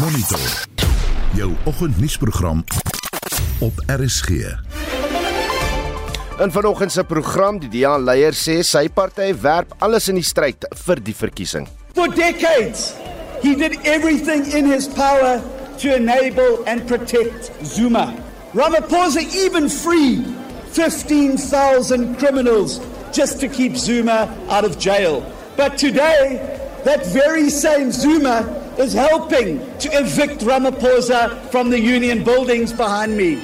Monitor. Jou oggendnuusprogram op RSG. In vanoggend se program die DA leier sê sy party werp alles in die stryd vir die verkiesing. For decades, he did everything in his power to enable and protect Zuma. Ramaphosa even freed 15,000 criminals just to keep Zuma out of jail. But today, that very same Zuma is helping to evict Ramaphosa from the union buildings behind me.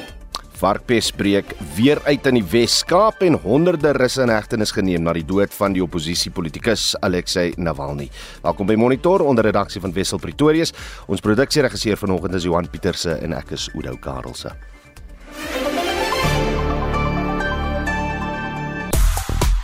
Varkpes breek weer uit in die Wes-Kaap en honderde russe in hegtenis geneem na die dood van die oppositiepolitikus Alexei Navalny. Welkom by Monitor onder redaksie van Wessel Pretorius. Ons produksieregisseur vanoggend is Johan Pieterse en ek is Oudo Karelse.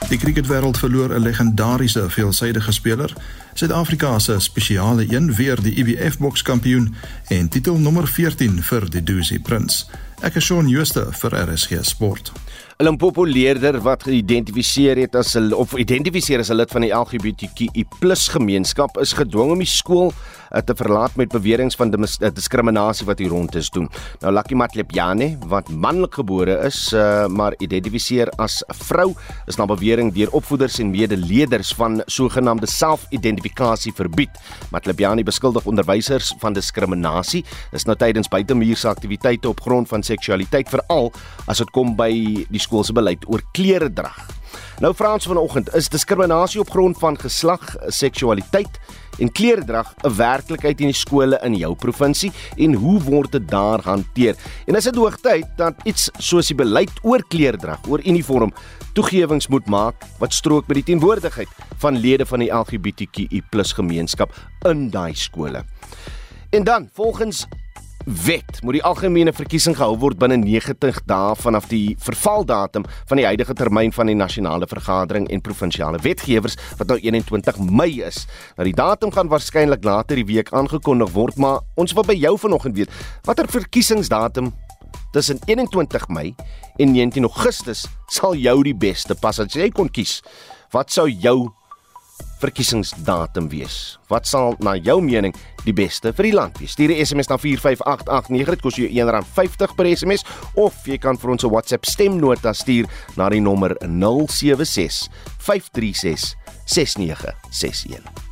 Die cricketwêreld verloor 'n legendariese veelsidige speler. Suid-Afrika se spesiale een weer die IWF bokskampioen en titel nommer 14 vir die Dusi Prins. Ek is Shaun Schuster vir RSG Sport. 'n Limpopo leerder wat geïdentifiseer het as 'n of identifiseer as 'n lid van die LGBTQI+ gemeenskap is gedwing om die skool uh, te verlaat met beweringe van uh, diskriminasie wat hier rond is doen. Nou Lucky Matlepjane wat manlik gebore is, uh, maar identifiseer as vrou, is na bewering deur opvoeders en medeleerders van sogenaamde self-identifikasie verbied. Matlepjane beskuldig onderwysers van diskriminasie. Dis nou tydens buitemuurse aktiwiteite op grond van seksualiteit veral as dit kom by die skool se beleid oor klere drag. Nou Frans vanoggend is diskriminasie op grond van geslag, seksualiteit en kleredrag 'n werklikheid in die skole in jou provinsie en hoe word dit daar hanteer? En is dit hoogtyd dat iets soos die beleid oor kleredrag, oor uniform toegewings moet maak wat strook met die teenwoordigheid van lede van die LGBTQI+ gemeenskap in daai skole? En dan, volgens wet moet die algemene verkiesing gehou word binne 90 dae vanaf die vervaldatum van die huidige termyn van die nasionale vergadering en provinsiale wetgewers wat nou 21 Mei is. Nou die datum gaan waarskynlik later die week aangekondig word, maar ons wil by jou vanoggend weet watter verkiesingsdatum tussen 21 Mei en 19 Augustus sal jou die beste pas as jy kon kies. Wat sou jou verkiesingsdatum wees? Wat sal na jou mening die beste vir die land wees? Stuur 'n SMS na 45889. Dit kos jou R1.50 per SMS of jy kan vir ons 'n WhatsApp stemnota stuur na die nommer 076 536 6961.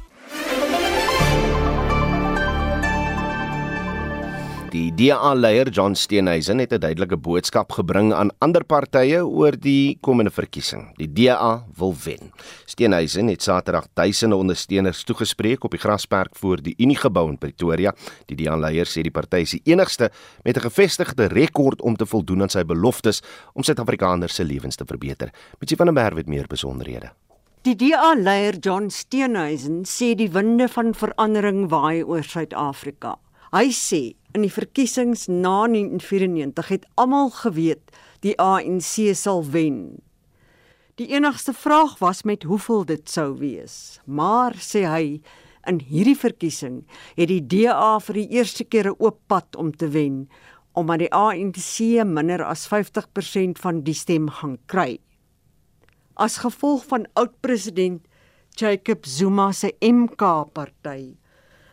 Die DA-leier John Steenhuisen het 'n duidelike boodskap gebring aan ander partye oor die komende verkiesing. Die DA wil wen. Steenhuisen het Saterdag duisende ondersteuners toegespreek op die grasperk voor die Uniegebou in Pretoria. Die DA-leier sê die party is die enigste met 'n gevestigde rekord om te voldoen aan sy beloftes om Suid-Afrikaners se lewens te verbeter. Mitsie van der Merwe het meer besonderhede. Die DA-leier John Steenhuisen sê die winde van verandering waai oor Suid-Afrika. Hy sê in die verkiesings na 1994 het almal geweet die ANC sal wen. Die enigste vraag was met hoeveel dit sou wees. Maar sê hy in hierdie verkiesing het die DA vir die eerste keer 'n oop pad om te wen omdat die ANC minder as 50% van die stem gaan kry. As gevolg van oud-president Jacob Zuma se MK party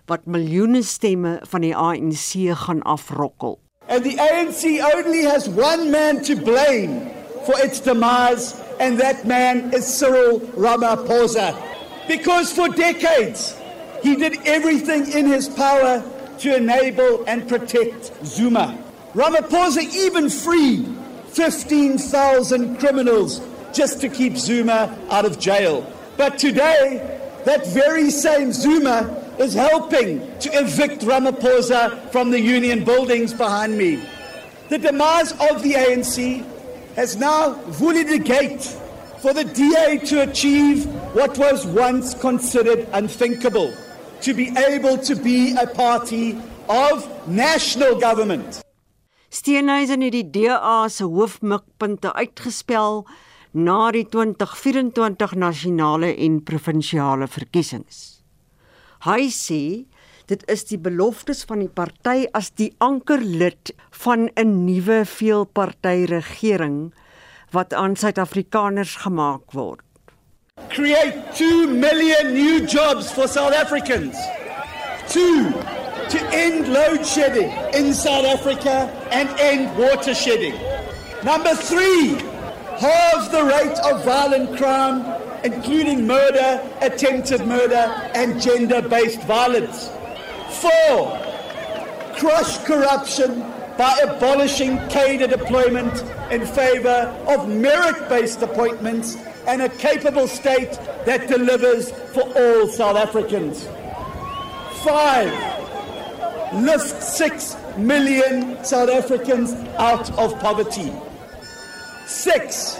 wat miljoene stemme van die ANC gaan afrokkel. And the ANC only has one man to blame for its demise and that man is Cyril Ramaphosa. Because for decades he did everything in his power to enable and protect Zuma. Ramaphosa even freed 15,000 criminals just to keep Zuma out of jail. But today, that very same Zuma is helping to evict Ramaphosa from the union buildings behind me. The demise of the ANC has now bullied the gate for the DA to achieve what was once considered unthinkable to be able to be a party of national government. Steenhuisen het die DA se hoofmikpunte uitgespel na die 2024 nasionale en provinsiale verkiesings. Hy sê dit is die beloftes van die party as die ankerlid van 'n nuwe veelparty regering wat aan Suid-Afrikaners gemaak word. Create 2 million new jobs for South Africans. 2 to end load shedding in South Africa and end water shedding. Number three, halve the rate of violent crime, including murder, attempted murder, and gender based violence. Four, crush corruption by abolishing cadre deployment in favour of merit based appointments and a capable state that delivers for all South Africans. Five, lift six million South Africans out of poverty. Six,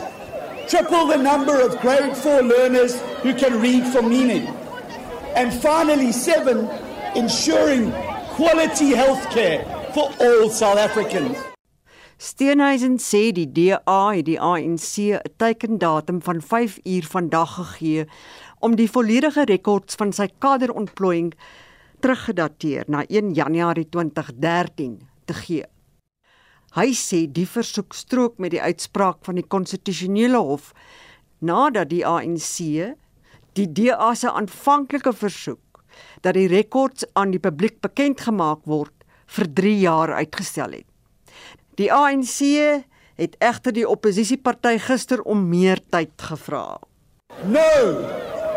triple the number of grade four learners who can read for meaning. And finally, seven, ensuring quality health care for all South Africans. Steenhuisen sê die DA het die ANC 'n teikendatum van 5 uur vandag gegee om die volledige rekords van sy kaderontplooiing teruggedateer na 1 Januarie 2013 te gee. Hy sê die versoek strook met die uitspraak van die konstitusionele hof nadat die ANC die DA se aanvanklike versoek dat die rekords aan die publiek bekend gemaak word vir 3 jaar uitgestel het. Die ANC het egter die oppositieparty gister om meer tyd gevra. No,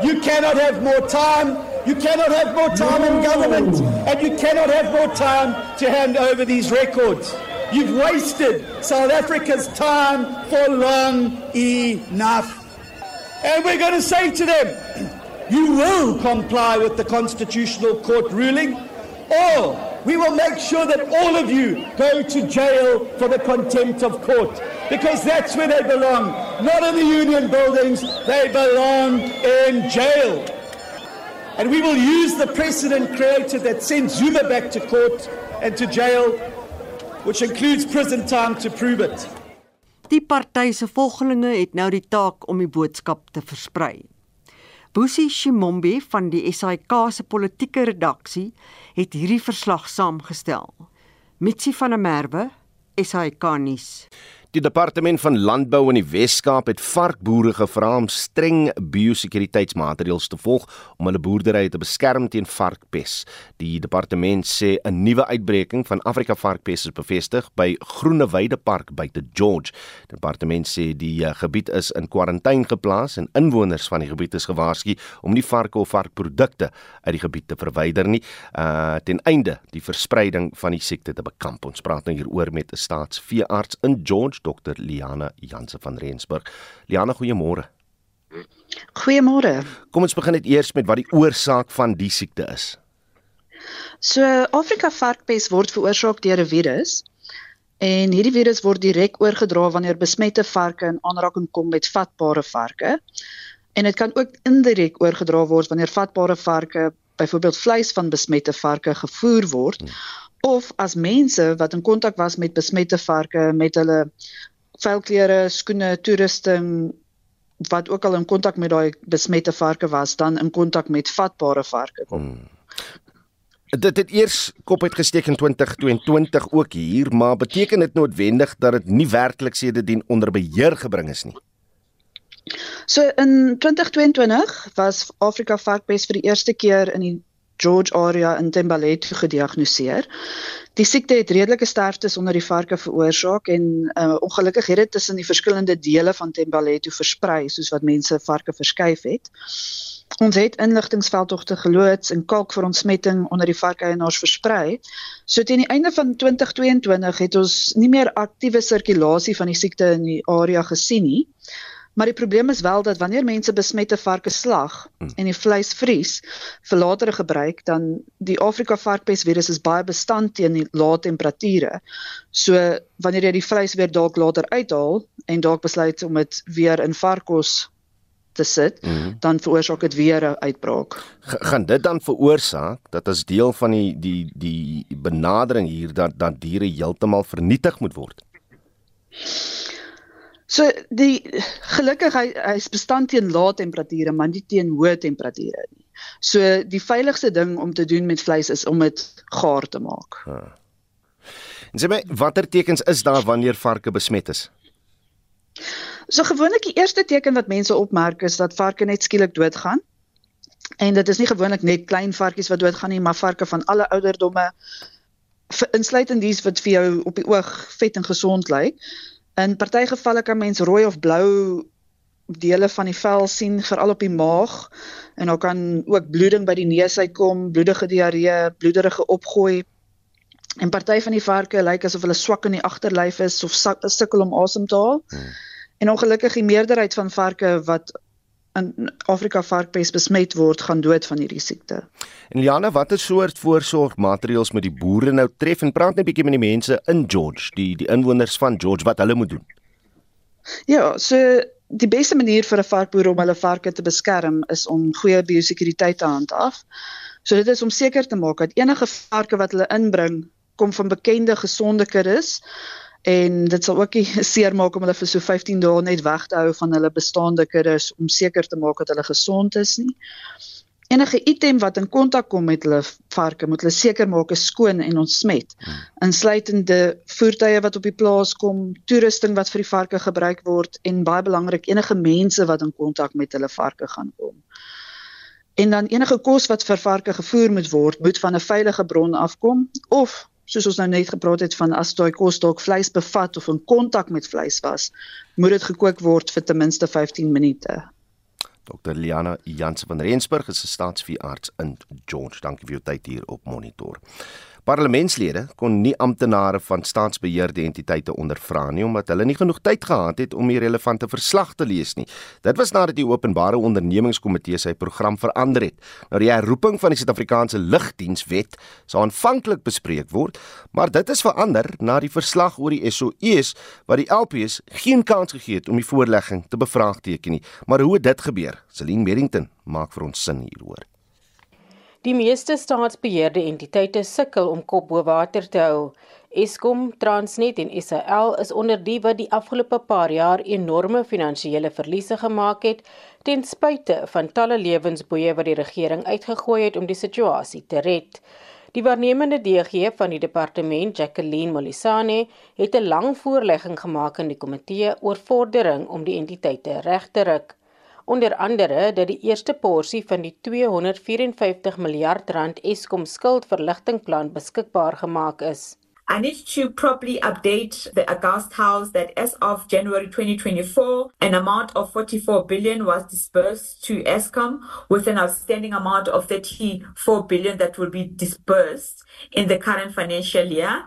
you cannot have more time. You cannot have more time in government, and you cannot have more time to hand over these records. You've wasted South Africa's time for long enough. And we're going to say to them, you will comply with the Constitutional Court ruling, or we will make sure that all of you go to jail for the contempt of court because that's where they belong. Not in the union buildings, they belong in jail. And we will use the precedent created that sends Zuma back to court and to jail, which includes prison time to prove it. Die party se volgelinge het nou die taak om die boodskap te versprei. Busi Shimombe van die SAK se politieke redaksie het hierdie verslag saamgestel. Mitsi van der Merwe, SAK nuus. Die departement van landbou in die Wes-Kaap het varkboere gevra om streng biosekuriteitsmaatreëls te volg om hulle boerderye te beskerm teen varkpes. Die departement sê 'n nuwe uitbreking van Afrika varkpes is bevestig by Groenewyde Park buite George. Die departement sê die uh, gebied is in kwarantyne geplaas en inwoners van die gebied is gewaarsku om nie varke of varkprodukte uit die gebied te verwyder nie, uh ten einde die verspreiding van die siekte te bekamp. Ons praat nou hieroor met 'n staatsveearts in George Dr Liana Janse van Rensburg. Liana, goeiemôre. Goeiemôre. Kom ons begin net eers met wat die oorsaak van die siekte is. So Afrika varkpes word veroorsaak deur 'n virus en hierdie virus word direk oorgedra wanneer besmette varke in aanraking kom met vatbare varke. En dit kan ook indirek oorgedra word wanneer vatbare varke, byvoorbeeld vleis van besmette varke gevoer word. Hmm of as mense wat in kontak was met besmette varke met hulle vuilklere, skoene, toerusting wat ook al in kontak met daai besmette varke was, dan in kontak met vatbare varke kom. Hmm. Dit het eers kop uitgesteek in 2022 ook hier, maar beteken dit noodwendig dat dit nie werklik sedertdien onder beheer gebring is nie? So in 2022 was Afrika varkpes vir die eerste keer in die George area in Tembalethu gediagnoseer. Die siekte het redelike sterftes onder die varke veroorsaak en uh, ongelukkig het dit tussen die verskillende dele van Tembalethu versprei soos wat mense varke verskuif het. Ons het inligtingveldtogte geloods en kalk vir ontsmetting onder die varkeienaars versprei. So teen die einde van 2022 het ons nie meer aktiewe sirkulasie van die siekte in die area gesien nie. Maar die probleem is wel dat wanneer mense besmette varke slag hmm. en die vleis vries vir latere gebruik, dan die Afrika varkpes virus is baie bestand teen die lae temperature. So wanneer jy die vleis weer dalk later uithaal en dalk besluit om dit weer in varkos te sit, mm. dan veroorsaak dit weer 'n uitbraak. G gaan dit dan veroorsaak dat as deel van die die die benadering hier dat dat diere heeltemal vernietig moet word? So die gelukkig hy hy's bestand teen lae temperature maar nie teen hoë temperature nie. So die veiligigste ding om te doen met vleis is om dit gaar te maak. Ha. En sê my watter tekens is daar wanneer varke besmet is? So gewoonlik die eerste teken wat mense opmerk is dat varke net skielik doodgaan. En dit is nie gewoonlik net klein varkies wat doodgaan nie, maar varke van alle ouderdomme insluitend dies wat vir jou op die oog vet en gesond lyk. In party gevalle kan mens rooi of blou dele van die vel sien veral op die maag en daar kan ook bloeding by die neus uitkom, bloedige diarree, bloederige opgooi. En party van die varke lyk asof hulle swak in die agterlyf is of sukkel om asem te haal. Hmm. En ongelukkig die meerderheid van varke wat in Afrika varkpes besmet word, gaan dood van hierdie siekte. En Liana, watter soort voorsorgmaatreëls moet die boere nou tref en praat net 'n bietjie met die mense in George, die die inwoners van George wat hulle moet doen? Ja, so die beste manier vir 'n varkboer om hulle varke te beskerm is om goeie biosekuriteit te handhaaf. So dit is om seker te maak dat enige varke wat hulle inbring kom van bekende gesonde kuddes en dit sal ook nie seer maak om hulle vir so 15 dae net weg te hou van hulle bestaande kuddes om seker te maak dat hulle gesond is nie. Enige item wat in kontak kom met hulle varke, moet hulle seker maak is skoon en ontsmet. Insluitende voertuie wat op die plaas kom, toerusting wat vir die varke gebruik word en baie belangrik enige mense wat in kontak met hulle varke gaan kom. En dan enige kos wat vir varke gevoer moet word, moet van 'n veilige bron afkom of soos ons nou net gepraat het van as daai kos dalk vleis bevat of in kontak met vleis was, moet dit gekook word vir ten minste 15 minute. Dr. Liana Jansen van Rensburg is 'n staatsveearts in George. Dankie vir jou tyd hier op Monitor. Parlementslede kon nie amptenare van staatsbeheerde entiteite ondervra nie omdat hulle nie genoeg tyd gehad het om die relevante verslag te lees nie. Dit was nadat die openbare ondernemingskomitee sy program verander het. Nou die herroeping van die Suid-Afrikaanse Lugdienswet sou aanvanklik bespreek word, maar dit is verander na die verslag oor die SOE's wat die LPS geen kans gegee het om die voorlegging te bevraagteken nie. Maar hoe het dit gebeur? Celine Merrington maak vir ons sin hieroor. Die meeste staatsbeheerde entiteite sukkel om kop bo water te hou. Eskom, Transnet en SAL is onder die wat die afgelope paar jaar enorme finansiële verliese gemaak het ten spyte van talle lewensboeye wat die regering uitgegooi het om die situasie te red. Die waarnemende DG van die departement, Jacqueline Molisane, het 'n lang voorlegging gemaak aan die komitee oor vordering om die entiteite reg te ruk onder andere dat die eerste porsie van die 254 miljard rand Eskom skuldverligtingplan beskikbaar gemaak is. I need to properly update the August House that as of January 2024, an amount of 44 billion was disbursed to ESCOM with an outstanding amount of 34 billion that will be disbursed in the current financial year.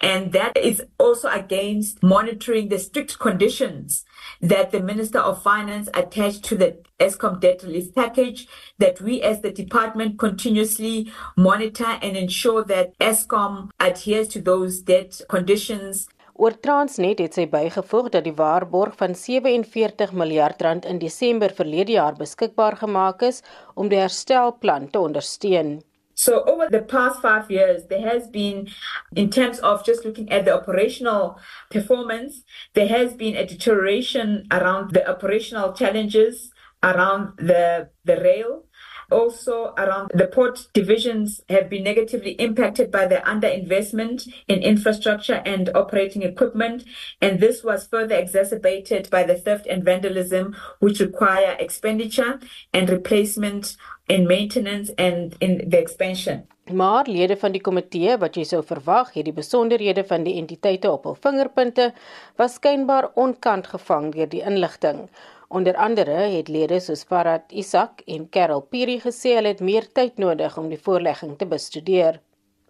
And that is also against monitoring the strict conditions that the Minister of Finance attached to the ESCOM debt relief package, that we as the department continuously monitor and ensure that ESCOM adheres to those debt conditions. Oor Transnet het sy bygevoeg dat die waarborg van 47 miljard rand in Desember verlede jaar beskikbaar gemaak is om die herstelplan te ondersteun. So over the past five years, there has been, in terms of just looking at the operational performance, there has been a deterioration around the operational challenges around the the rail. Also, around the port divisions have been negatively impacted by the underinvestment in infrastructure and operating equipment. And this was further exacerbated by the theft and vandalism, which require expenditure and replacement in maintenance and in the expansion. Maar lede van die komitee wat jy sou verwag het die besonderhede van die entiteite op hul vingerpunte was skynbaar onkant gevang deur die inligting. Onder andere het lede soos Farad Isak en Carol Piri gesê hulle het meer tyd nodig om die voorlegging te bestudeer.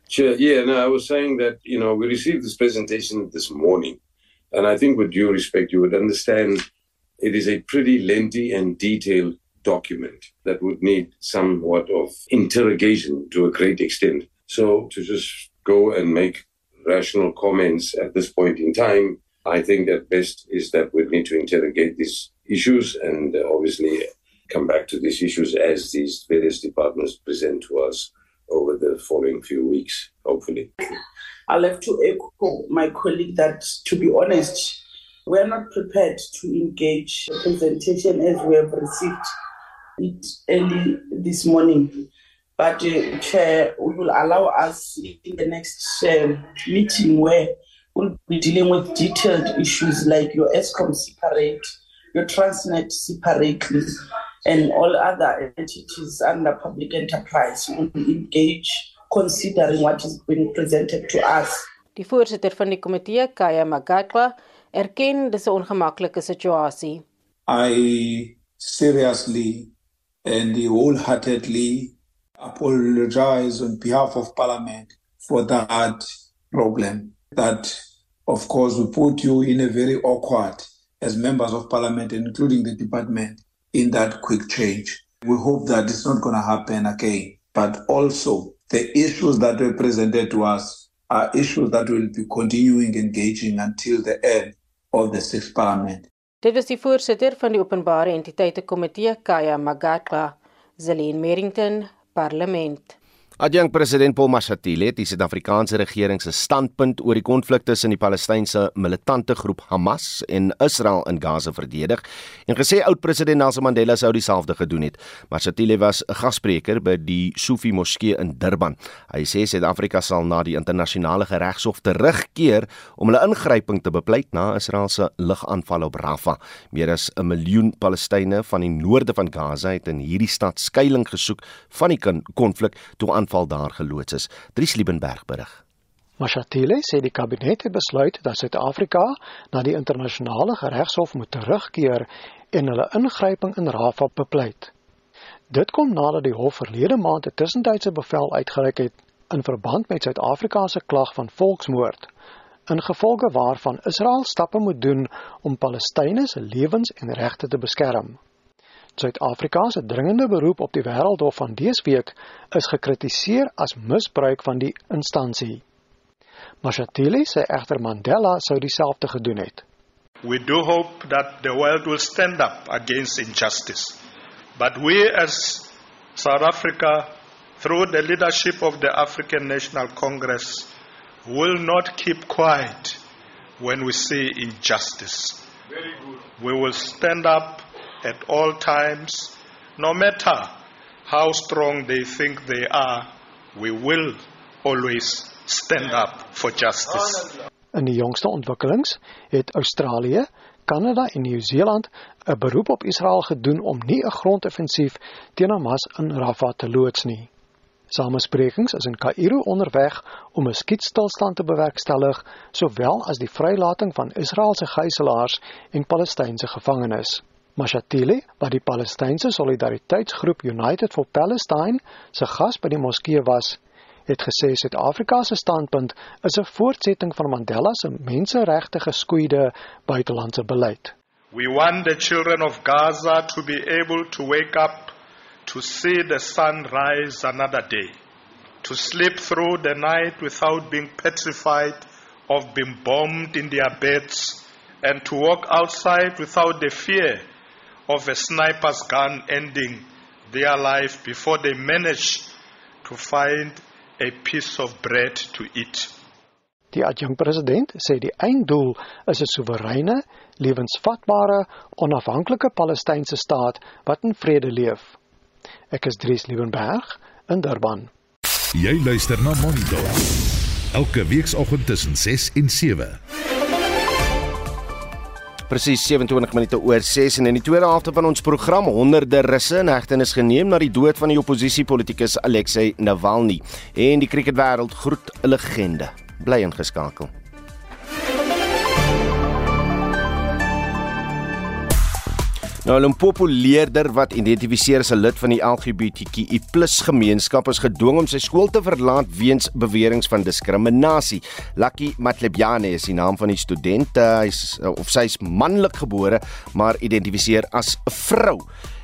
Sure, yeah, no, I was saying that, you know, we received this presentation this morning and I think with due respect you would understand it is a pretty lengthy and detailed document that would need somewhat of interrogation to a great extent. So to just go and make rational comments at this point in time, I think that best is that we need to interrogate these issues and obviously come back to these issues as these various departments present to us over the following few weeks, hopefully. I'll have to echo my colleague that, to be honest, we are not prepared to engage the presentation as we have received it early this morning. But uh, Chair will allow us in the next uh, meeting where we'll be dealing with detailed issues like your ESCOM separate, your Transnet separately, and all other entities under public enterprise will engage considering what is being presented to us. Die voorsitter van die komitee, Kaya Magatla, erken dis 'n ongemaklike situasie. I seriously and wholeheartedly apologize on behalf of Parliament for that problem. That, of course, will put you in a very awkward as members of Parliament, including the department, in that quick change. We hope that it's not going to happen again. But also, the issues that were presented to us are issues that will be continuing engaging until the end of the sixth Parliament. Dit was die voorsitter van die Openbare Entiteite Komitee, Kaya Magatla, Zelin Merrington, Parlement. Adjunkt president Paul Mashatile het die Suid-Afrikaanse regering se standpunt oor die konflik tussen die Palestynse militante groep Hamas en Israel in Gaza verdedig en gesê oud-president Nelson Mandela sou dieselfde gedoen het. Mashatile was 'n gasspreker by die Sufi Moskee in Durban. Hy sê Suid-Afrika sal na die internasionale regshof terugkeer om hulle ingryping te bepleit na Israel se lugaanval op Rafah. Meer as 'n miljoen Palestynë van die noorde van Gaza het in hierdie stad skuilings gesoek van die konflik toe aanval daar geloods is. Dries Liebenberg berig. Mashatile sê die kabinet het besluit dat Suid-Afrika na die internasionale regshof moet terugkeer en hulle ingryping in Rafah bepleit. Dit kom nadat die hof verlede maand 'n tussentydse bevel uitgereik het in verband met Suid-Afrika se klag van volksmoord, ingevolge waarvan Israel stappe moet doen om Palestynë se lewens en regte te beskerm. Suid-Afrika se dringende beroep op die Wêreldhof van dese week is gekritiseer as misbruik van die instansie. Mashatile sê egter Mandela sou dieselfde gedoen het. We do hope that the world will stand up against injustice. But we as South Africa through the leadership of the African National Congress will not keep quiet when we see injustice. Very good. We will stand up at all times, no matter how strong they think they are, we will always stand up for justice. In die jongste ontwikkelings het Australië, Kanada en Nieu-Seeland 'n beroep op Israel gedoen om nie 'n grondoffensief teen Hamas in Rafah te loods nie. Samesprekings is in Kaïro onderweg om 'n skietstilstand te bewerkstellig, sowel as die vrylating van Israeliese gijslaers en Palestynse gevangenes. Mashatile, wat die Palestynse Solidariteitsgroep United for Palestine se gas by die moskee was, het gesê Suid-Afrika se standpunt is 'n voortsetting van Mandela se menseregte geskoeide buitelandse beleid. We want the children of Gaza to be able to wake up to see the sun rise another day, to sleep through the night without being petrified of being bombed in their beds, and to walk outside without the fear of a sniper's gun ending their life before they manage to find a piece of bread to eat. Die adjunkpresident sê die einddoel is 'n soewereine, lewensvatbare, onafhanklike Palestynse staat wat in vrede leef. Ek is Dries Liebenberg in Durban. Jy luister na Monitor. Elke weekoggend tussen 6 en 7 presies 27 minute oor 6 en in die tweede helfte van ons program honderde russe in hegtenis geneem na die dood van die oppositiepolitikus Alexei Navalny. En die cricketwêreld groet 'n legende bly ingeskakel Nou 'n populêerder wat identifiseer as 'n lid van die LGBTQI+ gemeenskap is gedwing om sy skool te verlaat weens beweringe van diskriminasie. Lucky Matlebiane is die naam van die student. Hy is of sy is manlik gebore, maar identifiseer as 'n vrou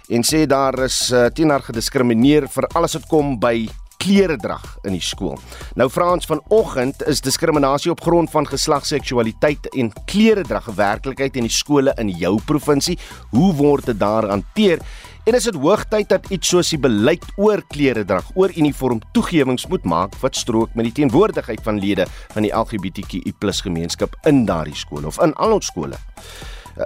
en sê daar is uh, teen haar gediskrimineer vir alles wat kom by kleredrag in die skool. Nou Frans vanoggend is diskriminasie op grond van geslagsseksualiteit en kleredrag 'n werklikheid in die skole in jou provinsie. Hoe word dit daar hanteer? En is dit hoogtyd dat iets soos die beleid oor kleredrag, oor uniform toegewings moet maak wat strook met die teenwoordigheid van lede van die LGBTQI+ gemeenskap in daardie skole of in al ons skole?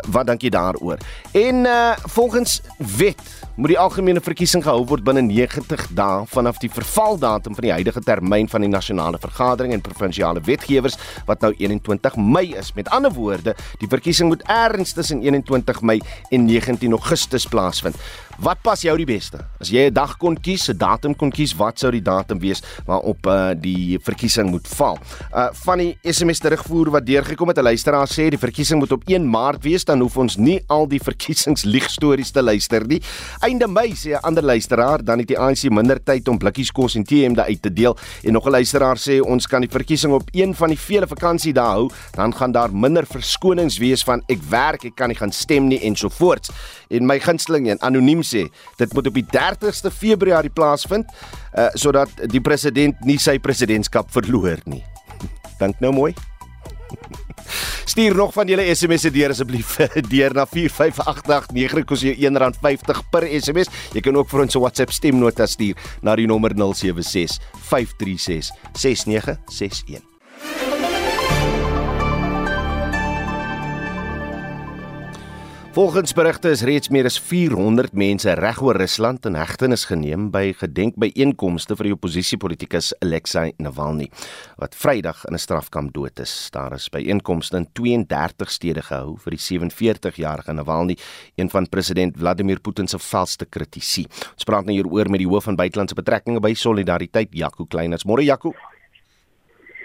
Wat dink jy daaroor? En uh volgens wet moet die algemene verkiesing gehou word binne 90 dae vanaf die vervaldatum van die huidige termyn van die nasionale vergadering en provinsiale wetgewers wat nou 21 Mei is. Met ander woorde, die verkiesing moet ergens tussen 21 Mei en 19 Augustus plaasvind. Wat pas jou die beste? As jy 'n dag kon kies, 'n datum kon kies, wat sou die datum wees waarop uh, die verkiesing moet val? Uh van die SMS terugvoer wat deurgekom het, 'n luisteraar sê die verkiesing moet op 1 Maart wees, dan hoef ons nie al die verkiesingsliegstories te luister nie. Einde Mei sê 'n ander luisteraar, dan het die ANC minder tyd om blikkies kos en TM uit te deel. En nog 'n luisteraar sê ons kan die verkiesing op een van die vele vakansiedae hou, dan gaan daar minder verskonings wees van ek werk, ek kan nie gaan stem nie en so voort. En my gunsteling een anoniem sê dit moet op die 30ste Februarie plaasvind uh, sodat die president nie sy presidentskap verloor nie. Dink nou mooi. Stuur nog van julle SMS'e deur asseblief deur na 45889 kos jou R1.50 per SMS. Jy kan ook vir ons 'n WhatsApp stemnota stuur na die nommer 076 536 6961. Volgens berigte is reeds meer as 400 mense regoor Rusland in hegtenis geneem by gedenkbyeenkomste vir die oppositiepolitikus Alexei Navalny wat Vrydag in 'n strafkamp dood is. Daar is byeenkomste in 32 stede gehou vir die 47-jarige Navalny, een van president Vladimir Putin se valste kritisie. Ons praat nou hieroor met die hoof van buitelandse betrekkinge by Solidariteit, Jaco Kleiners. Môre Jaco.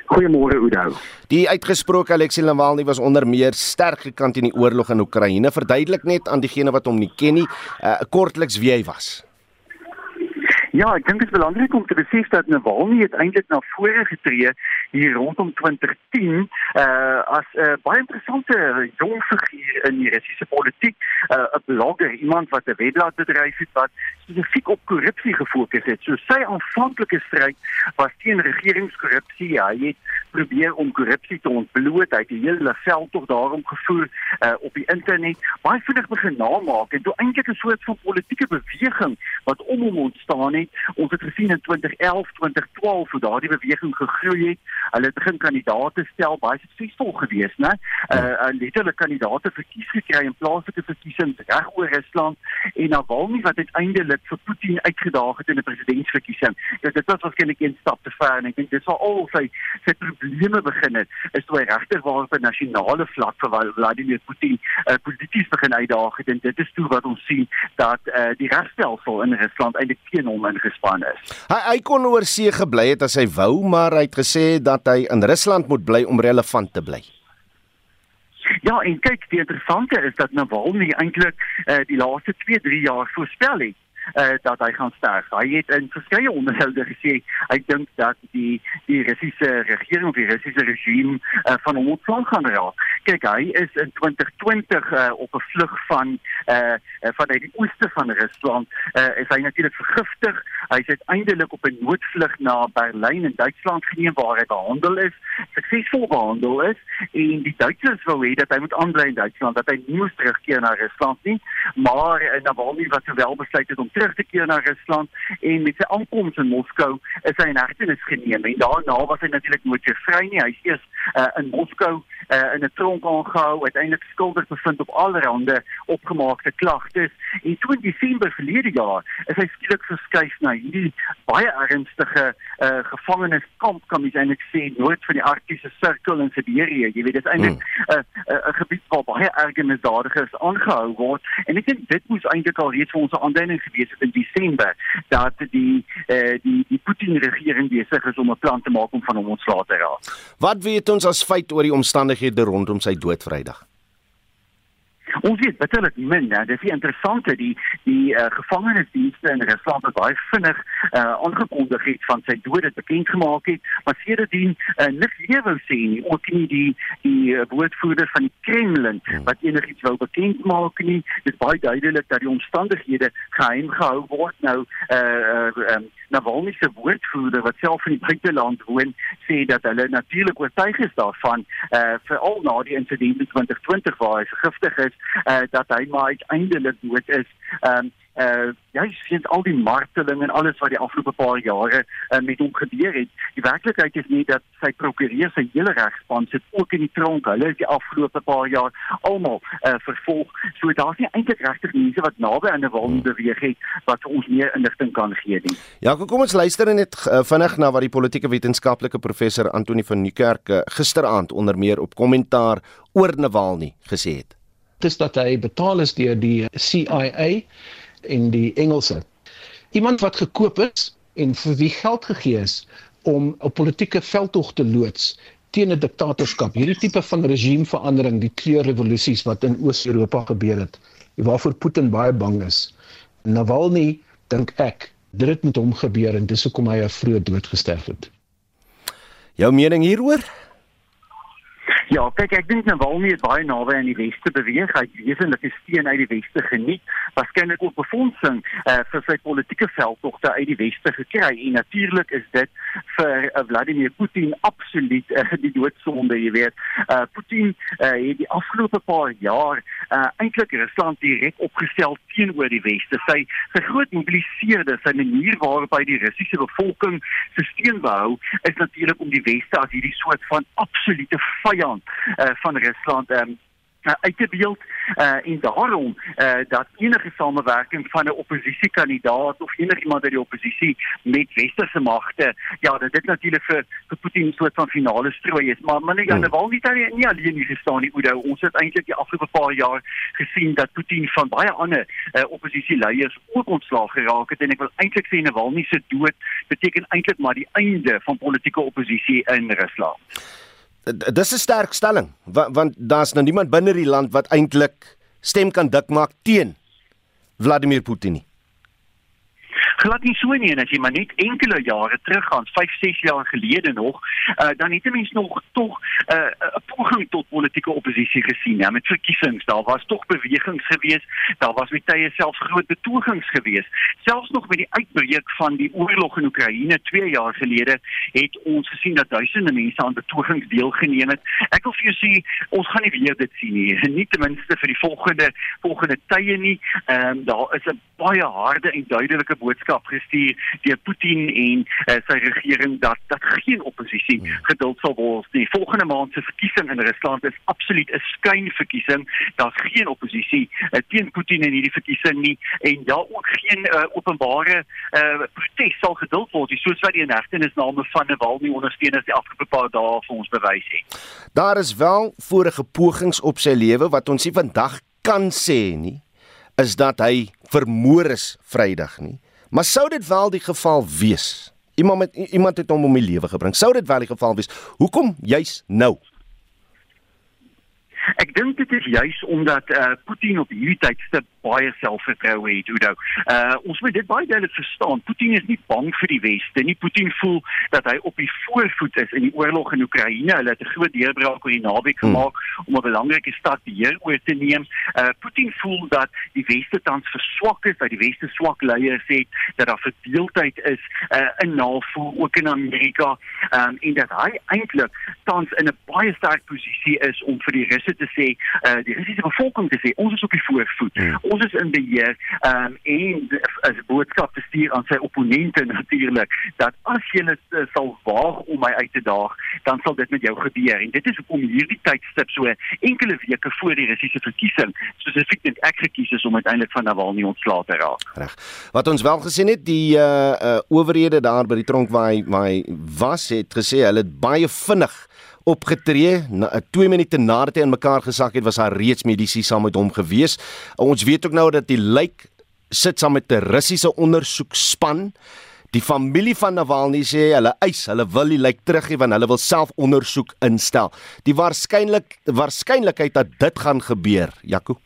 Goeiemôre Oudo. Die uitgesproke Alexei Navalny was onder meer sterk gekant in die oorlog in Oekraïne. Verduidelik net aan diegene wat hom nie ken nie, uh, kortliks wie hy was. Ja, ek dink dit is belangrik om te besef dat Navalny eintlik na vore getree hier rondom 2010 uh as 'n uh, baie interessante jong figuur in die Russiese politiek, uh, 'n uh, blogger, iemand wat 'n webblad bedryf het wat spesifiek op korrupsie gefokus het. So sy aanvanklike stryd was teen regeringskorrupsie. Ja, hy het probeer om korrupsie te ontbloot. Hy het die hele veld tog daarom gevoer uh op die internet. Baie vinnig begin namaak en toe eintlik 'n soort van politieke beweging wat om hom ontstaan het. Ons het gesien in 2011, 2012 hoe daardie beweging gegroei het. Hulle het begin kandidaate stel, baie suksesvol gewees, né? Uh, uh letterlik kandidaate verkies gekry in plaaslike verkiesings reg oor Rusland en Navalny wat uiteindelik vir Putin uitgedaag het in 'n presidentsverkiesing. Ja, dit was waarskynlik een stap te ver en ek dink dis waar al sy sy probleme begin het, is toe hy regter waar op 'n nasionale vlak vir Vladimir Putin uh, polities begin uitdaag het en dit is toe wat ons sien dat uh, die regstelsel in Rusland eintlik teen hom ingespan is. Hy hy kon oor see gebly het as hy wou, maar hy het gesê dat hy in Rusland moet bly om relevant te bly. Ja, en kyk, die interessante is dat Navalny eintlik uh, die laaste 2-3 jaar voorspel het uh, dat hy gaan sterf. Hy het in verskeie onderhoude gesê hy dink dat die die Russiese regering of die Russiese regime uh, van hom ontslaan gaan raak. Kyk, hy is in 2020 uh, op 'n vlug van uh, van uit die ooste van Rusland. Uh, is hy natuurlik vergiftig. Hy is uiteindelik op 'n noodvlug na Berlyn in Duitsland geneem waar hy behandel is, suksesvol behandel is en die Duitsers wou hê dat hy moet aanbly in Duitsland, dat hy nie moes terugkeer na Rusland nie, maar uh, Navalny was wel besluit het om terug te keer na Rusland. En met sy aankoms in Moskou is hy in hegtenis geneem. En daarna was hy natuurlik nooit weer vry nie. Hy is eers uh, in Moskou uh, in 'n tronk aangehou, uiteindelik skuldig bevind op allerlei opgemaakte klagtes. En toe in Desember verlede jaar is hy skielik verskuif na hierdie baie ernstige uh, gevangeniskamp kan mens eintlik sê noord van die Arktiese sirkel in Siberië. Jy weet dit is eintlik 'n uh, uh, uh, gebied waar baie erge misdadigers aangehou word. En ek dink dit moes eintlik al reeds vir ons 'n aanduiding gewees het in Desember dat die uh, die die Putin regering besig is om 'n plan te maak om van hom ontslae te raak. Wat weet ons as feit oor die omstandighede rondom sy dood Vrydag? Ons weet bitterlik min, hè. Dis interessant dat die die uh, gevangenisdienste in Rusland baie vinnig uh, aangekondig het van sy dood het bekend gemaak het, maar sedertdien uh, niks weer wou sê nie. Ook nie die die uh, woordvoerder van die Kremlin hmm. wat enigiets wou bekend maak nie. Dit is baie duidelik dat die omstandighede geheim gehou word. Nou eh uh, uh, um, Navalny se woordvoerder wat self in die buiteland woon, sê dat hulle natuurlik oortuig is daarvan eh uh, veral na die insident in 2020 waar hy vergiftig is uh, dat hy maar uiteindelik dood is. Ehm um, uh jy sien al die marteling en alles wat die afgelope paar jare uh, met hom gebeur het. Die werklikheid is nie dat sy prokureur sy hele regspan sit ook in die tronk. Hulle is die afgelope paar jaar almal uh vervolg. So daar's nie eintlik regtig mense wat naby aan 'n wal beweeg het wat ons meer inligting kan gee nie. Ja, kom ons luister net uh, vinnig na wat die politieke wetenskaplike professor Antoni van Niekerk uh, gisteraand onder meer op kommentaar oor Navalny gesê het is dat hy betaal is deur die CIA en die Engelse. Iemand wat gekoop is en vir wie geld gegee is om 'n politieke veldtog te loods teen 'n diktatorskap. Hierdie tipe van regimeverandering, die kleurrevolusies wat in Oos-Europa gebeur het, waarvoor Putin baie bang is. Navalny dink ek dit het met hom gebeur en dis hoekom hy 'n vroeë dood gesterf het. Jou mening hieroor? Ja, kyk ek dink Navalny het baie naby aan die weste beweeg. Hy het wesenlike steun uit die weste geniet, waarskynlik ook befondsing uh, vir sy politieke veldtogte uit die weste gekry. En natuurlik is dit vir uh, Vladimir Putin absoluut uh, die doodsonde, jy weet. Uh, Putin uh, het die afgelope paar jaar uh, eintlik Rusland direk opgestel teenoor die weste. Sy sy groot mobiliseerde sy manier waarop hy die Russiese bevolking se steun behou, is natuurlik om die weste as hierdie soort van absolute vyand uh, van Rusland um, uit te beeld uh, en daarom uh, dat enige samewerking van 'n oppositiekandidaat of enigiemand uit die oppositie met westerse magte ja dat dit natuurlik vir vir Putin 'n soort van finale strooi is. Maar meneer Jan Naval nie daar nie alleen hier gestaan nie Oudo. Ons het eintlik die afgelope paar jaar gesien dat Putin van baie ander uh, oppositieleiers ook ontslaag geraak het. En ek wil eintlik sê Navalny se dood beteken eintlik maar die einde van politieke oppositie in Rusland dis 'n sterk stelling want, want daar's nou niemand binne die land wat eintlik stem kan dik maak teen Vladimir Putin nie glad nie so nie en as jy maar net enkele jare teruggaan, 5, 6 jaar gelede nog, uh, dan het mense nog tog eh, 'n uh, poging tot politieke oppositie gesien, ja, met verkiesings. Daar was tog bewegings gewees, daar was met tye selfs groot betogings gewees. Selfs nog met die uitbreek van die oorlog in Oekraïne 2 jaar gelede, het ons gesien dat duisende mense aan betogings deelgeneem het. Ek wil vir jou sê, ons gaan nie weer dit sien nie, nie ten minste vir die volgende volgende tye nie. Ehm um, daar is 'n baie harde en duidelike boodskap boodskap gestuur deur Putin en uh, sy regering dat dat geen oppositie hmm. geduld sal word nie. Volgende maand se verkiesing in Rusland is absoluut 'n skynverkiesing. Daar's geen oppositie uh, teen Putin in hierdie verkiesing nie en daar ook geen uh, openbare uh, protes sal geduld word nie, soos wat die inhegtenisname van Navalny ondersteuners die afgelope paar dae vir ons bewys het. Daar is wel vorige pogings op sy lewe wat ons nie vandag kan sê nie is dat hy vermoor is Vrydag nie. Maar sou dit wel die geval wees? Iemand met iemand het hom om die lewe gebring. Sou dit wel die geval wees? Hoekom juis nou? Ek dink dit is juis omdat uh, Putin op hierdie tydstip baie selfvertroue het, Oudo. Uh ons moet dit baie duidelik verstaan. Putin is nie bang vir die weste nie. Putin voel dat hy op die voorvoet is in die oorlog in Oekraïne. Hulle het 'n groot deurbraak oor die naweek hmm. gemaak hmm. om 'n belangrike stad beheer oor te neem. Uh Putin voel dat die weste tans verswak is, dat die weste swak leiers het, dat daar verdeeldheid is uh in NAVO ook in Amerika. Um en dat hy eintlik tans in 'n baie sterk posisie is om vir die Russe te sê, uh die Russiese bevolking te sê, ons is op die voorvoet. Hmm. Ons is in beheer um, en as boodskap te stuur aan sy opponente natuurlik dat as jy net uh, sal waag om my uit te daag, dan sal dit met jou gebeur. En dit is hoekom hierdie tydstip so enkele weke voor die Russiese verkiesing spesifiek net ek gekies is om uiteindelik van Navalny ontslae te raak. Reg. Wat ons wel gesien het, die uh, uh owerhede daar by die tronk waar hy, waar hy was het gesê hulle het baie vinnig opgetree. 2 eh, minute nadat hy in mekaar gesak het, was daar reeds medisy saam met hom gewees. Ons weet ook nou dat die lijk sit saam met 'n Russiese ondersoekspan. Die familie van Navalny sê hulle eis, hulle wil die lijk teruggee want hulle wil self ondersoek instel. Die waarskynlik waarskynlikheid dat dit gaan gebeur, Jaco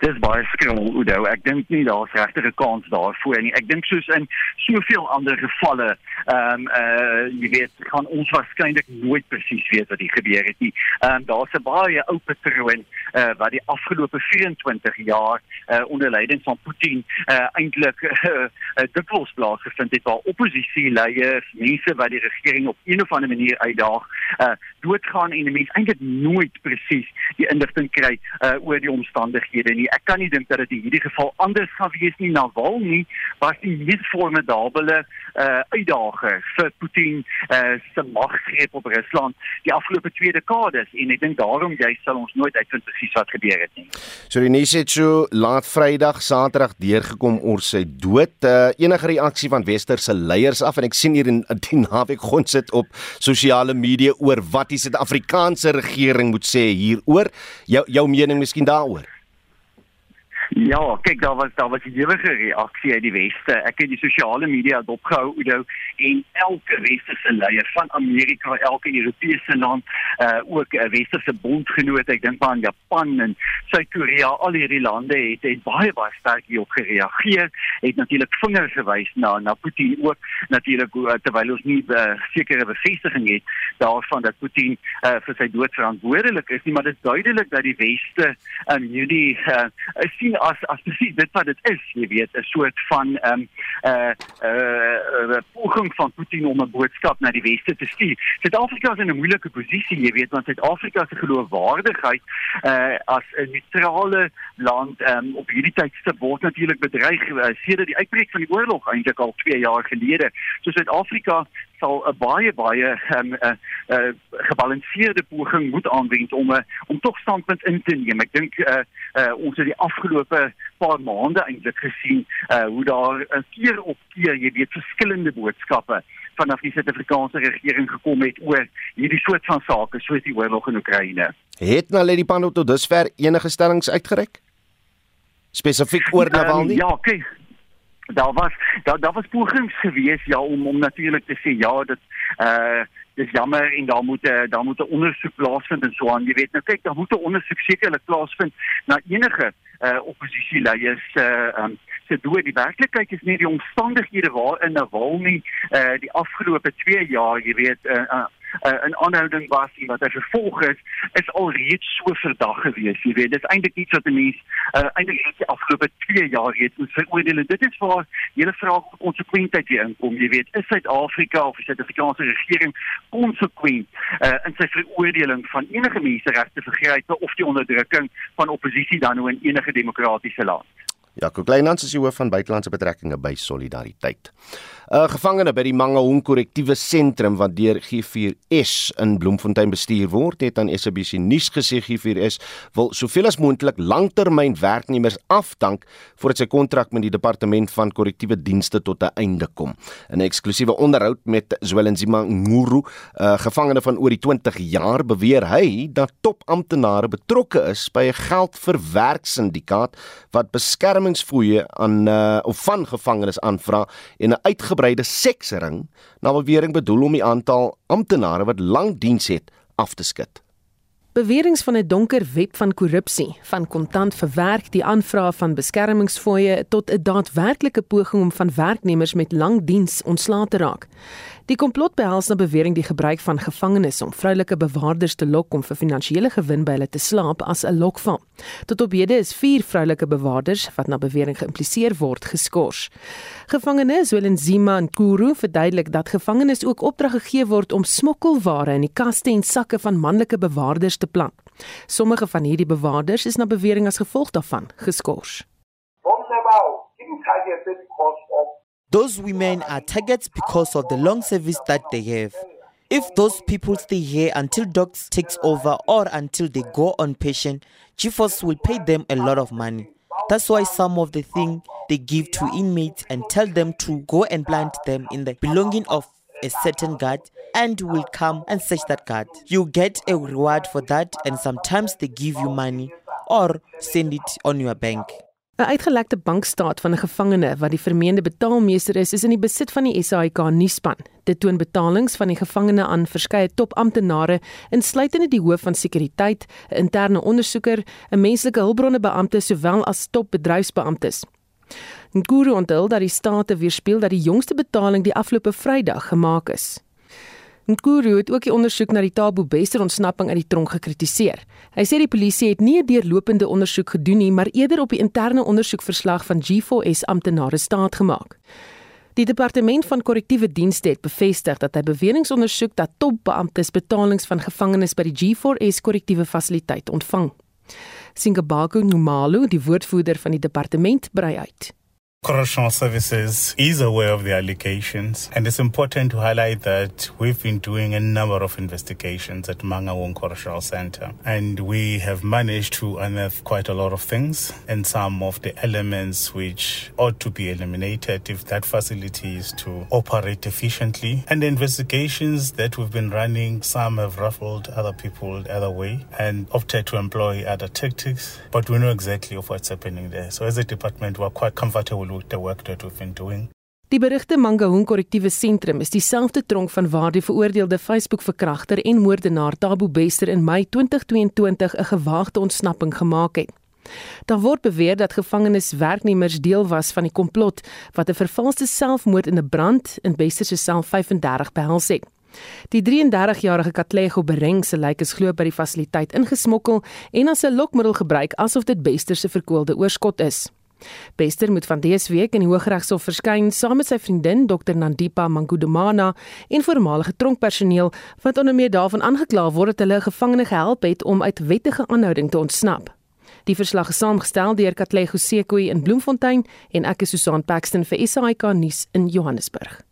dis baie skrul Udo. Ek dink nie daar's regtig 'n kans daarvoor nie. Ek dink soos in soveel ander gevalle, ehm um, uh jy weet, gaan ons waarskynlik nooit presies weet wat hier gebeur het nie. Ehm um, daar's 'n baie ou patroon uh wat die afgelope 24 jaar uh onder leiding van Putin uh eintlik uh, uh dikwels plaasgevind het waar oppositieleiers, mense wat die regering op een of ander manier uitdaag, uh doodgaan en mense eintlik nooit presies die inligting kry uh oor die omstandighede nie nie. Ek kan nie dink dat dit in hierdie geval anders gaan wees nie. Navalny was die mees formidable uh uitdager vir Putin uh se magsgreep op Rusland die afgelope twee dekades en ek dink daarom jy sal ons nooit uitvind presies wat gebeur het nie. So die nuus het so laat Vrydag, Saterdag deurgekom oor sy dood. Uh enige reaksie van westerse leiers af en ek sien hier in die naweek gons sit op sosiale media oor wat Suid-Afrikaanse regering moet sê hieroor. Jou jou mening miskien daaroor? Ja, kyk daar was daar was 'n ewige reaksie uit die weste. Ek het die sosiale media dopgehou Udo en elke westerse leier van Amerika, elke Europese land, uh ook 'n westerse bondgenoot, ek dink maar aan Japan en Suid-Korea, al hierdie lande het het baie baie sterk hierop gereageer. Het natuurlik vingers gewys na na Putin ook natuurlik uh, terwyl ons nie uh, sekere bevestiging het daarvan dat Putin uh vir sy dood verantwoordelik is nie, maar dit is duidelik dat die weste um hierdie uh sien as as presies dit wat dit is, jy weet, 'n soort van ehm um, eh uh, eh uh, poging van Putin om 'n boodskap na die weste te stuur. Suid-Afrika is in 'n moeilike posisie, jy weet, want Suid-Afrika se geloofwaardigheid uh, as 'n neutrale land um, op hierdie tydstip word natuurlik bedreig uh, sedert die uitbreek van die oorlog eintlik al 2 jaar gelede. So Suid-Afrika sal 'n baie baie um, uh, uh, gebalanseerde poging moet aanwend om uh, om tog standpunt in te neem. Ek dink uh, uh, ons het die afgelope paar maande eintlik gesien uh, hoe daar 'n uh, keer op keer jy weet verskillende boodskappe vanaf die Suid-Afrikaanse regering gekom het oor hierdie soort van sake soos die oorlog in Oekraïne. Het nou net die pan tot dusver enige stellings uitgereik? Spesifiek oor Navalny? Um, ja, kyk daar was daar daar was pogings gewees ja om om natuurlik te sê ja dit uh dis jammer en daar moet daar moet 'n ondersoek plaasvind en so aan. Jy weet nou kyk daar moet 'n ondersoek sekerlik plaasvind na enige uh oppositieleiers uh um se dood. Die werklikheid is nie die omstandighede waarin Navalny uh die afgelope 2 jaar jy weet uh, uh uh, in aanhouding was en wat hy vervolg is, is alreeds so verdag gewees. Jy weet, dit is eintlik iets wat 'n mens uh, eintlik net die afgelope 2 jaar reeds moet veroordeel. Dit is waar hele vraag konsekwentheid hier inkom. Jy weet, is Suid-Afrika of die Suid-Afrikaanse regering konsekwent uh, in sy veroordeling van enige menseregte vergrype of die onderdrukking van oppositie dan nou in enige demokratiese land? Jaco Kleinans is die hoof van buitelandse betrekkinge by Solidariteit. 'n uh, Gevangene by die Mangaung korrektiewe sentrum wat deur G4S in Bloemfontein bestuur word, het aan SABC nuus gesê G4S wil soveel as moontlik langtermyn werknemers afdank voordat sy kontrak met die departement van korrektiewe dienste tot 'n einde kom. In 'n eksklusiewe onderhoud met Zwelenzima Nguru, 'n uh, gevangene van oor die 20 jaar, beweer hy dat topamptenare betrokke is by 'n geldverwerksyndikaat wat beskermingsfooie aan uh, of van gevangenes aanvra en 'n uitgebreide seksring na bewering bedoel om die aantal amptenare wat lank diens het af te skud. Beweringe van 'n donker web van korrupsie, van kontant verwerk die aanvrae van beskermingsfooie tot 'n daadwerklike poging om van werknemers met lang diens ontslae te raak. Die komplot behels na bewering die gebruik van gevangenes om vroulike bewaarders te lok om vir finansiële gewin by hulle te slaap as 'n lokval. Tot op hede is 4 vroulike bewaarders wat na bewering geïmpliseer word geskort. Gevangenes Zwelenzima en Kuru verduidelik dat gevangenes ook opdrag gegee word om smokkelware in die kaste en sakke van manlike bewaarders te plant. Sommige van hierdie bewaarders is na bewering as gevolg daarvan geskort. Those women are targets because of the long service that they have. If those people stay here until docs takes over or until they go on pension, GeForce will pay them a lot of money. That's why some of the thing they give to inmates and tell them to go and plant them in the belonging of a certain guard and will come and search that guard. You get a reward for that and sometimes they give you money or send it on your bank. 'n Uitgelekte bankstaat van 'n gevangene wat die vermeende betaalmeester is, is in die besit van die SAIK nuusspan. Dit toon betalings van die gevangene aan verskeie topamptenare, insluitende die hoof van sekuriteit, 'n interne ondersoeker, 'n menslike hulpbronne beampte sowel as top bedryfsbeamptes. Nguru onthul dat die state weerspieël dat die jongste betaling die afgelope Vrydag gemaak is. Nkuru het ook die ondersoek na die Tabo Bester ontsnapping uit die tronk gekritiseer. Hy sê die polisie het nie 'n deurlopende ondersoek gedoen nie, maar eerder op die interne ondersoekverslag van G4S amptenare staat gemaak. Die departement van korrektiewe dienste het bevestig dat hy beweringe ondersoek dat topbeamptes betalings van gevangenes by die G4S korrektiewe fasiliteit ontvang. Singabaku Numalu, die woordvoerder van die departement, brei uit. Correctional Services is aware of the allegations, and it's important to highlight that we've been doing a number of investigations at Mangawong Correctional Center, and we have managed to unearth quite a lot of things and some of the elements which ought to be eliminated if that facility is to operate efficiently. And the investigations that we've been running, some have ruffled other people the other way and opted to employ other tactics, but we know exactly of what's happening there. So as a department, we're quite comfortable with the work that we've been doing. Die berigte Mangaung Korrektiewe Sentrum is dieselfde tronk van waar die veroordeelde Facebook-verkragter en moordenaar Tabo Bester in Mei 2022 'n gewaagde ontsnapping gemaak het. Daar word beweer dat gevangeniswerknemers deel was van die komplot wat 'n vervalste selfmoord in 'n brand in Bester se sel 35 behels het. Die 33-jarige Katlego Bereng se lijk is glo by die fasiliteit ingesmokkel en as 'n lokmiddel gebruik asof dit Bester se verkoelde oorskot is. Bester moet van dese week in die Hooggeregshof verskyn saam met sy vriendin Dr Nandipa Mangudumana en voormalige tronkpersoneel wat onder meer daarvan aangekla word dat hulle gevangene gehelp het om uit wettige aanhouding te ontsnap. Die verslag is saamgestel deur Katlego Sekoi in Bloemfontein en ek is Susan Paxton vir SAK nuus in Johannesburg.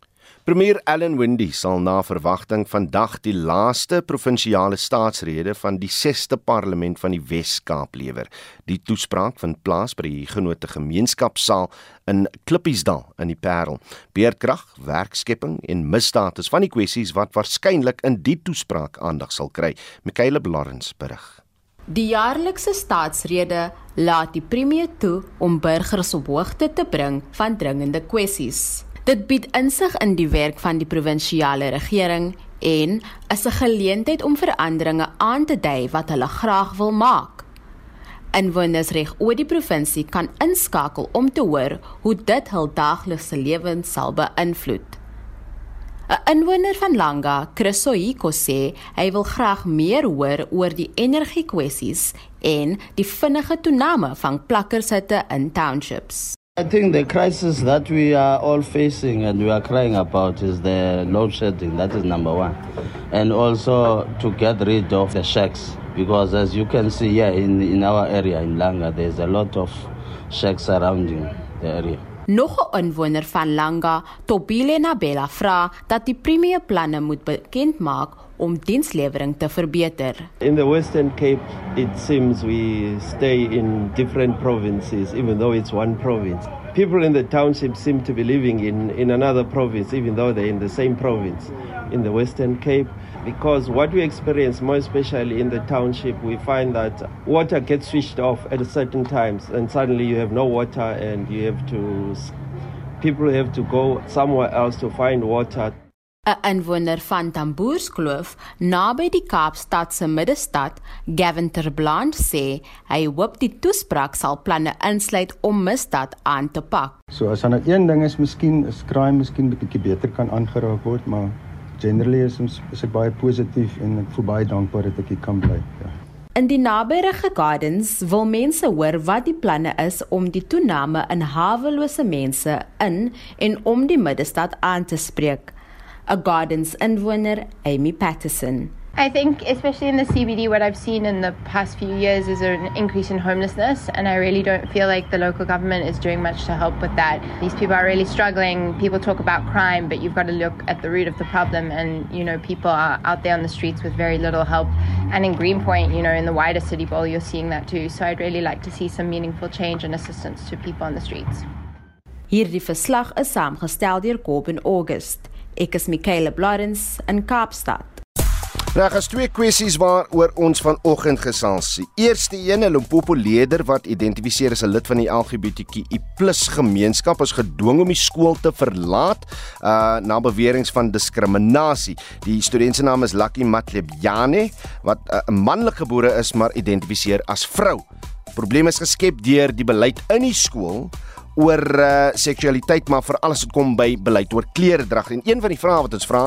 Premier Allan Windey sal na verwagting vandag die laaste provinsiale staatsrede van die 6ste parlement van die Wes-Kaap lewer. Die toespraak vind plaas by die Genote Gemeenskapsaal in Klippiesdal in die Parel. Beerdkrag, werkskepping en misdaad is van die kwessies wat waarskynlik in die toespraak aandag sal kry. Michaela Blarens berig. Die jaarlikse staatsrede laat die premier toe om burgers op hoogte te bring van dringende kwessies. Dit bied insig in die werk van die provinsiale regering en is 'n geleentheid om veranderinge aan te dui wat hulle graag wil maak. Inwoners reg oor die provinsie kan inskakel om te hoor hoe dit hul daaglikse lewens sal beïnvloed. 'n Inwoner van Langa, Chris Soiko sê hy wil graag meer hoor oor die energiekwessies en die vinnige toename van plakkershitte in townships. I think the crisis that we are all facing and we are crying about is the load shedding. That is number one. And also to get rid of the shacks. Because as you can see here in, in our area in Langa, there's a lot of shacks surrounding the area. Nog 'n inwoner van Langa, Tobile Nabela, vra dat die premier planne moet bekend maak om dienslewering te verbeter. In the Western Cape, it seems we stay in different provinces even though it's one province. People in the township seem to be living in in another province even though they're in the same province in the Western Cape because what we experience more especially in the township we find that water gets switched off at certain times and suddenly you have no water and you have to people have to go somewhere else to find water 'n inwoner van Tamboerskloof naby die Kaapstad se middestad, Gavin Terbland sê hy hoop die toespraak sal planne insluit om misdaad aan te pak. So as dan nou een ding is miskien is crime miskien 'n bietjie beter kan aangeraak word, maar generally is ons is ek baie positief en ek voel baie dankbaar dat ek hier kan bly. Ja. In die naburige gardens wil mense hoor wat die planne is om die toename in hawelose mense in en om die middestad aan te spreek. a gardens inwoner, Amy Patterson. I think, especially in the CBD, what I've seen in the past few years is an increase in homelessness, and I really don't feel like the local government is doing much to help with that. These people are really struggling. People talk about crime, but you've got to look at the root of the problem, and you know, people are out there on the streets with very little help. And in Greenpoint, you know, in the wider city bowl, you're seeing that too. So I'd really like to see some meaningful change and assistance to people on the streets. Hierdie verslag is saamgestel deur Corbin August. Ek is Michaela Blarens in Kaapstad. Daar is twee kwessies waaroor ons vanoggend gesels. Die eerste een, 'n Limpopo leier wat identifiseer as 'n lid van die LGBTQI+ gemeenskap is gedwing om die skool te verlaat uh na beweringe van diskriminasie. Die student se naam is Lucky Matlebyane wat 'n uh, manlik gebore is maar identifiseer as vrou. Probleme is geskep deur die beleid in die skool oor uh, seksualiteit maar veral as dit kom by beleid oor kleredrag en een van die vrae wat ons vra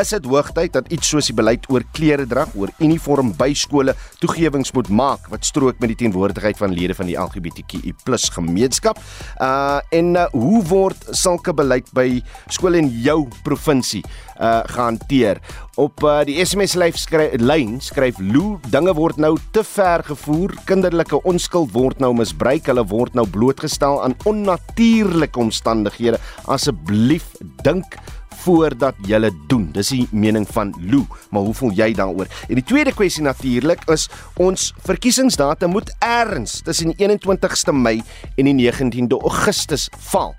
is dit hoogtyd dat iets soos die beleid oor kleredrag oor uniform by skole toegewings moet maak wat strook met die teenwoordigheid van lede van die LGBTQI+ gemeenskap? Uh en uh, hoe word sulke beleid by skole in jou provinsie uh gehanteer Op uh, die SMS lyn skryf, skryf Lou, dinge word nou te ver gevoer. Kinderlike onskuld word nou misbruik. Hulle word nou blootgestel aan onnatuurlike omstandighede. Asseblief dink voordat jy doen. Dis die mening van Lou, maar hoe voel jy daaroor? En die tweede kwessie natuurlik is ons verkiesingsdatum moet erns tussen die 21ste Mei en die 19de Augustus val.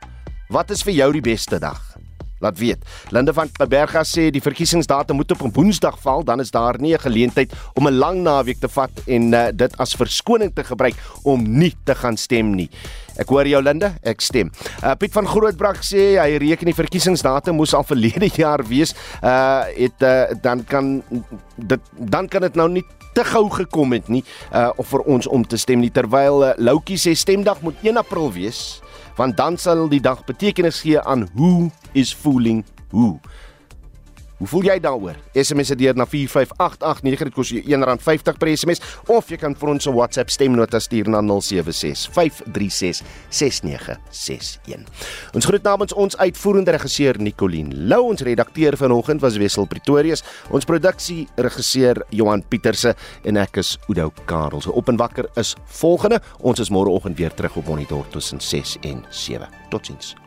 Wat is vir jou die beste dag? Laat weet. Linde van Berga sê die verkiesingsdatum moet op 'n Woensdag val, dan is daar nie 'n geleentheid om 'n lang naweek te vat en uh, dit as verskoning te gebruik om nie te gaan stem nie. Ek hoor jou Linde, ek stem. Uh, Piet van Grootbrak sê hy reken die verkiesingsdatum moes al verlede jaar wees. Uh het uh, dan kan dit dan kan dit nou nie te gou gekom het nie uh of vir ons om te stem nie terwyl uh, Loukie sê stemdag moet 1 April wees want dan sal die dag betekenis gee aan hoe is fooling who. Hoe voel jy daaroor? SMS dit deur na 45889 dit kos jou R1.50 per SMS of jy kan vir ons 'n WhatsApp stemnota stuur na 0765366961. Ons groet namens ons uitvoerende regisseur Nicoline Lou, ons redakteur vanoggend was Wessel Pretorius, ons produksie regisseur Johan Pieterse en ek is Udo Karel. So op en wakker is volgende. Ons is môreoggend weer terug op monitor tussen 6 en 7. Totsiens.